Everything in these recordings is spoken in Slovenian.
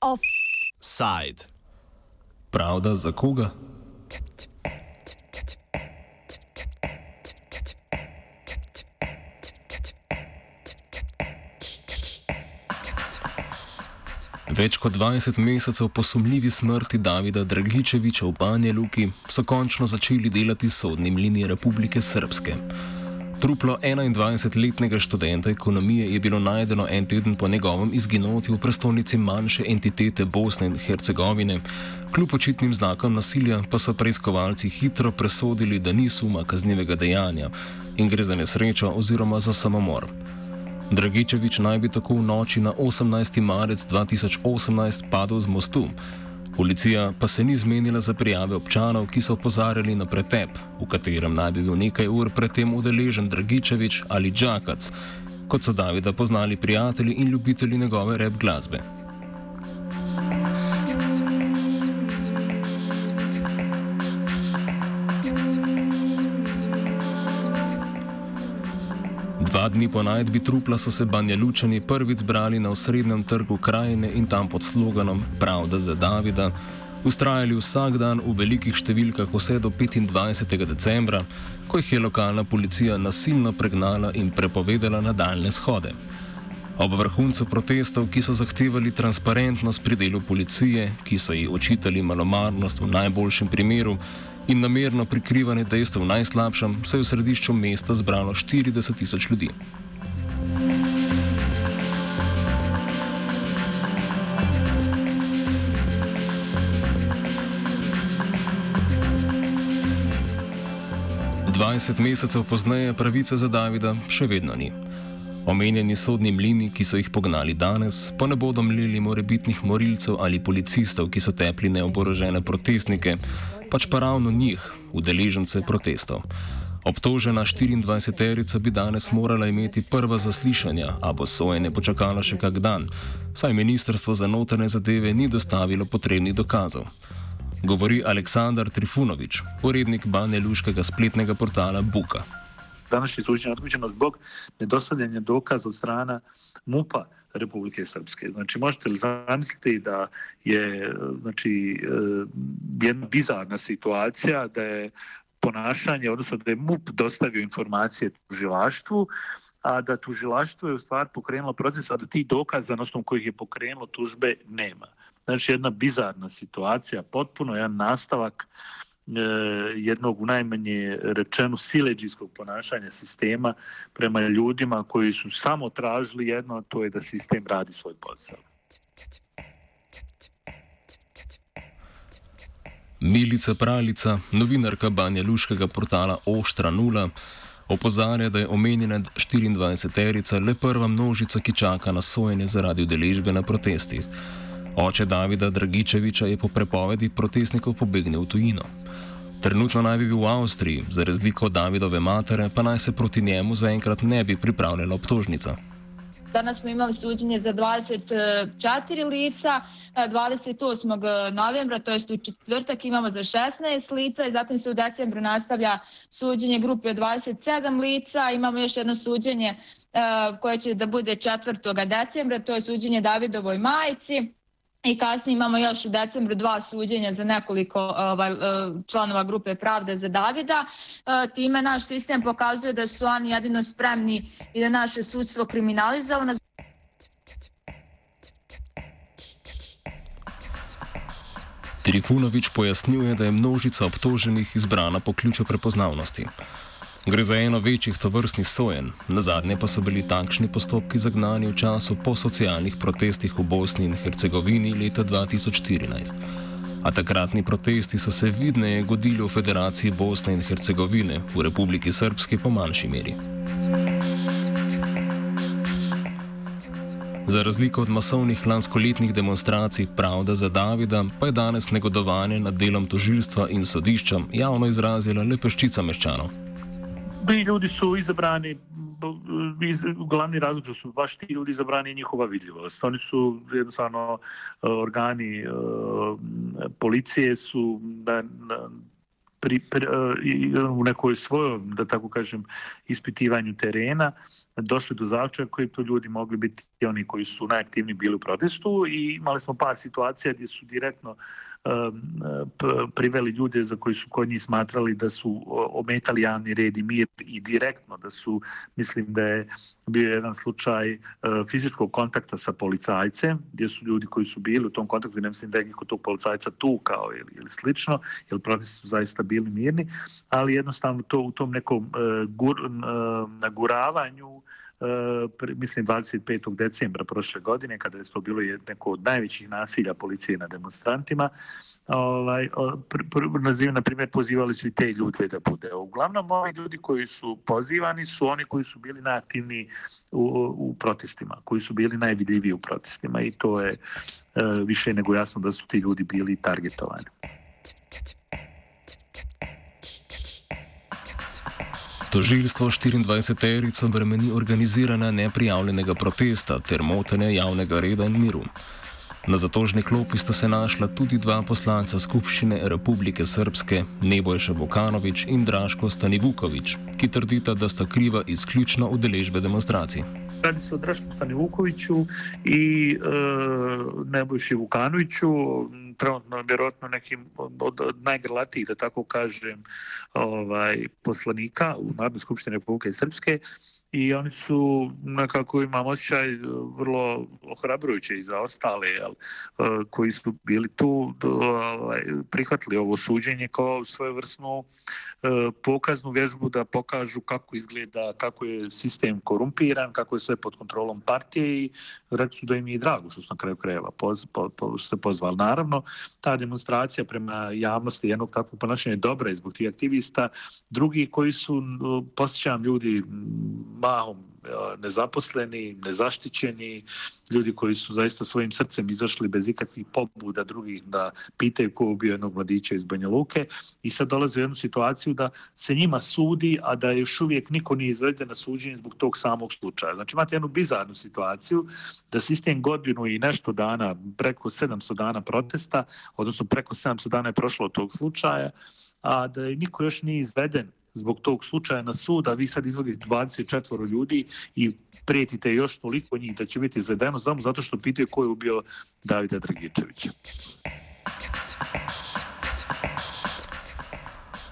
Offside. Pravda za koga? Več kot 20 mesecev po sumljivi smrti Davida Dragičeviča v Banja Luki so končno začeli delati sodni mlini Republike Srpske. Truplo 21-letnega študenta ekonomije je bilo najdeno en teden po njegovem izginotju v prestolnici manjše entitete Bosne in Hercegovine. Kljub očitnim znakom nasilja pa so preiskovalci hitro presodili, da ni suma kaznivega dejanja in gre za nesrečo oziroma za samomor. Dragičevič naj bi tako v noči na 18. marec 2018 padel z mostu. Policija pa se ni zmenila za prijave občanov, ki so opozarjali na pretep, v katerem naj bi bil nekaj ur predtem udeležen Dragičevič ali Džakac, kot so Davida poznali prijatelji in ljubitelji njegove rep glasbe. Dni po najdbi trupla so se banjalučani prvič zbrali na osrednjem trgu krajine in tam pod sloganom Pravda za Davida ustrajali vsak dan v velikih številkah vse do 25. decembra, ko jih je lokalna policija nasilno pregnala in prepovedala nadaljne shode. Ob vrhuncu protestov, ki so zahtevali transparentnost pri delu policije, ki so ji očitali malomarnost v najboljšem primeru, in namerno prikrivanje dejstev v najslabšem, se je v središču mesta zbralo 40 tisoč ljudi. Dvajset mesecev pozneje pravice za Davida še vedno ni. Omenjeni sodni mlini, ki so jih pognali danes, pa ne bodo mlili morebitnih morilcev ali policistov, ki so tepli neoborožene protestnike, pač pa ravno njih, udeležence protestov. Obtožena 24-terica bi danes morala imeti prva zaslišanja, a bo sojenje počakalo še kak dan, saj ministrstvo za notrne zadeve ni dostavilo potrebnih dokazov. Govori Aleksandar Trifunovič, urednik Banja Luškega spletnega portala Buka. Današnje suđenje odgođeno zbog nedostavljanja dokaza od strana MUPA Republike Srpske. Znači, možete li zamisliti da je znači, eh, jedna bizarna situacija da je ponašanje, odnosno da je MUP dostavio informacije tužilaštvu, a da tužilaštvo je u stvari pokrenulo proces, a da ti dokaza na osnovu kojih je pokrenulo tužbe nema. Znači, jedna bizarna situacija, potpuno jedan nastavak uh, jednog u najmanje rečenu sileđijskog ponašanja sistema prema ljudima koji su samo tražili jedno, to je da sistem radi svoj posao. Milica Pralica, novinarka Banja Luškega portala Oštra Nula, opozarja, da je omenjena 24-terica le prva množica, ki čaka na sojenje zaradi udeležbe na protestih. Oče Davida Dragičeviča je po prepovedi protestnikov pobegnil v tujino. Trenutno naj bi bil v Avstriji, za razliko od Davidove matere, pa naj se proti njemu zaenkrat ne bi pripravljala obtožnica. Danas smo imali suđenje za 24 lica, 28. novembra, to jest u četvrtak imamo za 16 lica i zatim se u decembru nastavlja suđenje grupe od 27 lica. Imamo još jedno suđenje koje će da bude 4. decembra, to je suđenje Davidovoj majici. I kasnije imamo još u decembru dva suđenja za nekoliko ovaj, e, članova grupe Pravde za Davida. E, time naš sistem pokazuje da su oni jedino spremni i da naše sudstvo kriminalizovano. Trifunovič pojasnjuje, da je množica obtoženih izbrana po ključu prepoznavnosti. Gre za eno večjih tovrstnih sojen, na zadnje pa so bili takšni postopki zagnani v času po socialnih protestih v Bosni in Hercegovini leta 2014. A takratni protesti so se vidneje godili v Federaciji Bosne in Hercegovine, v Republiki Srpski po manjši meri. Za razliko od masovnih lanskoletnih demonstracij Pravda za Davida, pa je danes negodovanje nad delom tožilstva in sodišča javno izrazila le peščica meščanov. Bi ljudi su izabrani iz, glavni razlog su baš ti ljudi izabrani njihova vidljivost. Oni su jednostavno e, organi e, policije su na, na pri, pri, e, u nekoj svojoj, da tako kažem, ispitivanju terena došli do zaključka koji to ljudi mogli biti oni koji su najaktivniji bili u protestu i imali smo par situacija gdje su direktno Um, priveli ljude za koji su kod njih smatrali da su ometali javni red i mir i direktno da su, mislim da je bio jedan slučaj uh, fizičkog kontakta sa policajcem, gdje su ljudi koji su bili u tom kontaktu, ne mislim da je kod tog policajca tu kao ili, ili slično, jer protesti su zaista bili mirni, ali jednostavno to u tom nekom uh, gur, uh, naguravanju uh, Eh, mislim 25. decembra prošle godine, kada je to bilo neko od najvećih nasilja policije na demonstrantima, ovaj, naziv, na primjer, pozivali su i te ljude da bude. Uglavnom, ovi ljudi koji su pozivani su oni koji su bili najaktivniji u, u protestima, koji su bili najvidljiviji u protestima i to je eh, više nego jasno da su ti ljudi bili targetovani. Tožilstvo 24-terico bremeni organizirana neprijavljenega protesta ter motenja javnega reda in miru. Na zatožni klopi sta se našla tudi dva poslanca Skupščine Republike Srpske, Nebojša Vukanovič in Draško Stanivukovič, ki trdita, da sta kriva izključno udeležbe demonstracij. Radi se o Drašku Stanivukoviću i e, Nebojši Vukanoviću, trenutno vjerojatno nekim od, od najgrlatijih, da tako kažem, ovaj, poslanika u Narodnoj skupštini Republike Srpske i oni su nekako imam osjećaj vrlo ohrabrujuće i za ostale jel, e, koji su bili tu ovaj, prihvatili ovo suđenje kao svojevrsnu vrstnu pokaznu vježbu da pokažu kako izgleda, kako je sistem korumpiran, kako je sve pod kontrolom partije i rekli su da im je drago što su na kraju krajeva poz, po, po, što se pozvali. Naravno, ta demonstracija prema javnosti jednog takvog ponašanja je dobra i zbog tih aktivista. Drugi koji su, posjećam ljudi, mahom e, nezaposleni, nezaštićeni, ljudi koji su zaista svojim srcem izašli bez ikakvih pobuda drugih da pitaju ko je bio jednog mladića iz Banja Luke i sad dolaze u jednu situaciju da se njima sudi, a da još uvijek niko nije izveden na suđenje zbog tog samog slučaja. Znači imate jednu bizarnu situaciju da sistem godinu i nešto dana, preko 700 dana protesta, odnosno preko 700 dana je prošlo od tog slučaja, a da niko još nije izveden zbog tog slučaja na sud, a vi sad izvodite 24 ljudi i prijetite još toliko njih da će biti izvedeno samo zato što pitaju ko je ubio Davida Dragičevića.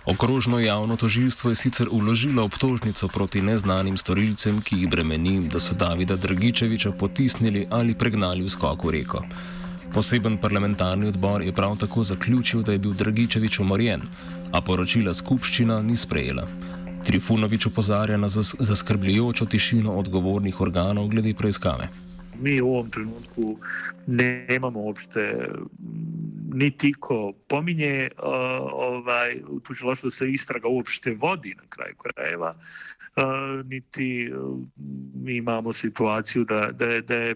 Okrožno javno tožilstvo je sicer uložilo obtožnico proti neznanim storilcem, ki jih bremeni, da so Davida Dragičeviča potisnili ali pregnali v skoku reko. Poseben parlamentarni odbor je prav tako zaključil, da je bil Dragičevič umorjen, a poročila skupščina ni sprejela. Trifunovič opozarja na zaskrbljujočo tišino odgovornih organov glede preiskave. Mi u ovom trenutku nemamo uopšte niti ko pominje uh, ovaj, tužilaštvo da se istraga uopšte vodi na kraju krajeva, uh, niti uh, mi imamo situaciju da, da, da je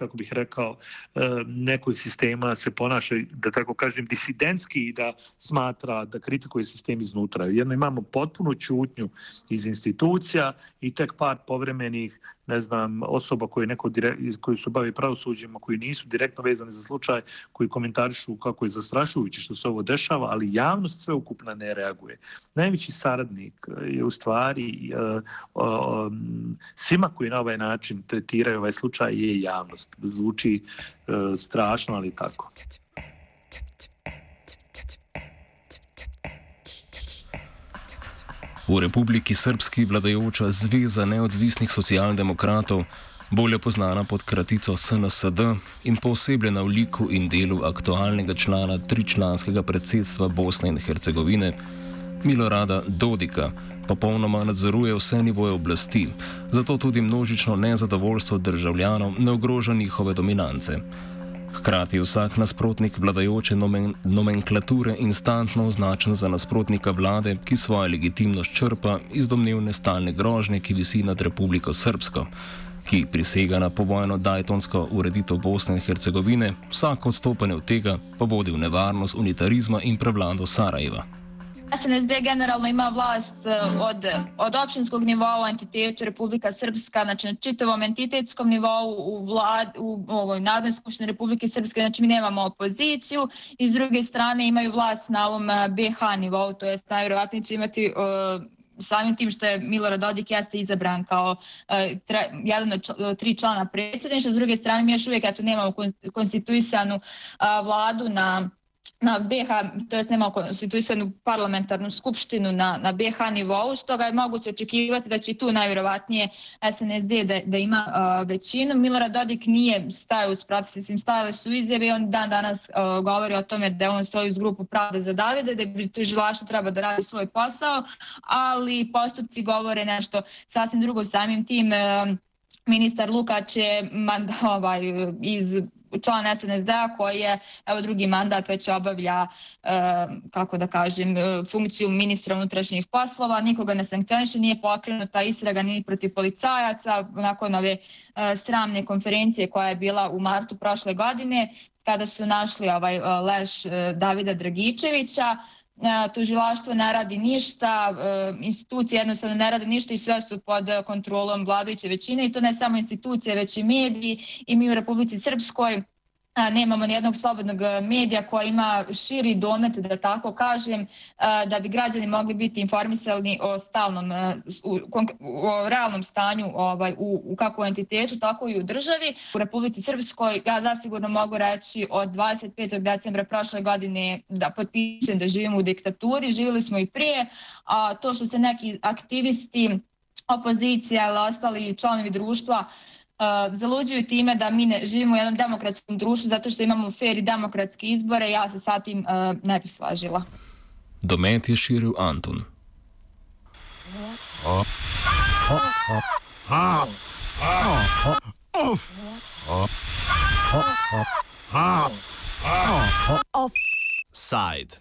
kako bih rekao, e, nekoj sistema se ponaša, da tako kažem, disidentski i da smatra da kritikuje sistem iznutra. Jedno imamo potpunu čutnju iz institucija i tek par povremenih ne znam, osoba koje neko direk, koji su bavi pravosuđima, koji nisu direktno vezani za slučaj, koji komentarišu kako je zastrašujuće što se ovo dešava, ali javnost sve ukupna ne reaguje. Najveći saradnik je u stvari uh, uh, svima koji na ovaj način tretiraju ovaj slučaj je javnost. Zvuči uh, strašno, ali tako. V Republiki Srpski vladajoča Zveza neodvisnih socialdemokratov, bolje znana pod kratico SNSD in posebljena v liku in delu aktualnega člana tričlanskega predsedstva Bosne in Hercegovine, Milorada Dodika, popolnoma nadzoruje vse nivoje oblasti, zato tudi množično nezadovoljstvo državljanov ne ogroža njihove dominance. Hkrati je vsak nasprotnik vladajoče nomen nomenklature instantno označen za nasprotnika vlade, ki svojo legitimnost črpa iz domnevne stalne grožnje, ki visi nad Republiko Srpsko, ki prisega na povojno dajtonsko ureditev Bosne in Hercegovine, vsako odstopanje od tega pa vodi v nevarnost unitarizma in prevlado Sarajeva. SNSD generalno ima vlast e, od, od opštinskog nivoa entitetu Republika Srpska, znači na čitavom entitetskom nivou u, vlad, u ovoj Narodnoj skupštini Republike Srpske, znači mi nemamo opoziciju i s druge strane imaju vlast na ovom e, BH nivou, to jest najvjerovatnije će imati uh, samim tim što je Milorad Dodik jeste izabran kao uh, tra, jedan od čl tri člana predsjedništva, s druge strane mi još uvijek eto, nemamo konstituisanu uh, vladu na na BH, to jest nema konstituisanu parlamentarnu skupštinu na, na BH nivou, što ga je moguće očekivati da će tu najvjerovatnije SNSD da, da ima uh, većinu. Milorad Dodik nije stajao uz pravi, svim stajale su izjave i on dan danas uh, govori o tome da on stoji uz grupu Pravda za Davide, da bi tužilaštvo treba da radi svoj posao, ali postupci govore nešto sasvim drugo samim tim uh, ministar Lukač je manda, ovaj, iz član SNSD-a koji je evo drugi mandat već obavlja e, kako da kažem e, funkciju ministra unutrašnjih poslova, nikoga ne sankcioniše, nije pokrenuta istraga ni protiv policajaca. Nakon ove e, sramne konferencije koja je bila u martu prošle godine kada su našli ovaj e, leš e, Davida Dragičevića tužilaštvo ne radi ništa, e, institucije jednostavno ne rade ništa i sve su pod kontrolom vladajuće većine i to ne samo institucije, već i mediji i mi u Republici Srpskoj nemamo nijednog slobodnog e, medija koja ima širi domet, da tako kažem, e, da bi građani mogli biti informisani o stalnom, e, o realnom stanju ovaj, u, u kako entitetu, tako i u državi. U Republici Srpskoj ja zasigurno mogu reći od 25. decembra prošle godine da potpišem da živimo u diktaturi, živjeli smo i prije, a to što se neki aktivisti opozicija ili ostali članovi društva Uh, zaluđuju time da mi ne živimo u jednom demokratskom društvu zato što imamo fair i demokratske izbore, ja se sa tim uh, ne bih slažila. Domet je širil Anton. Offside.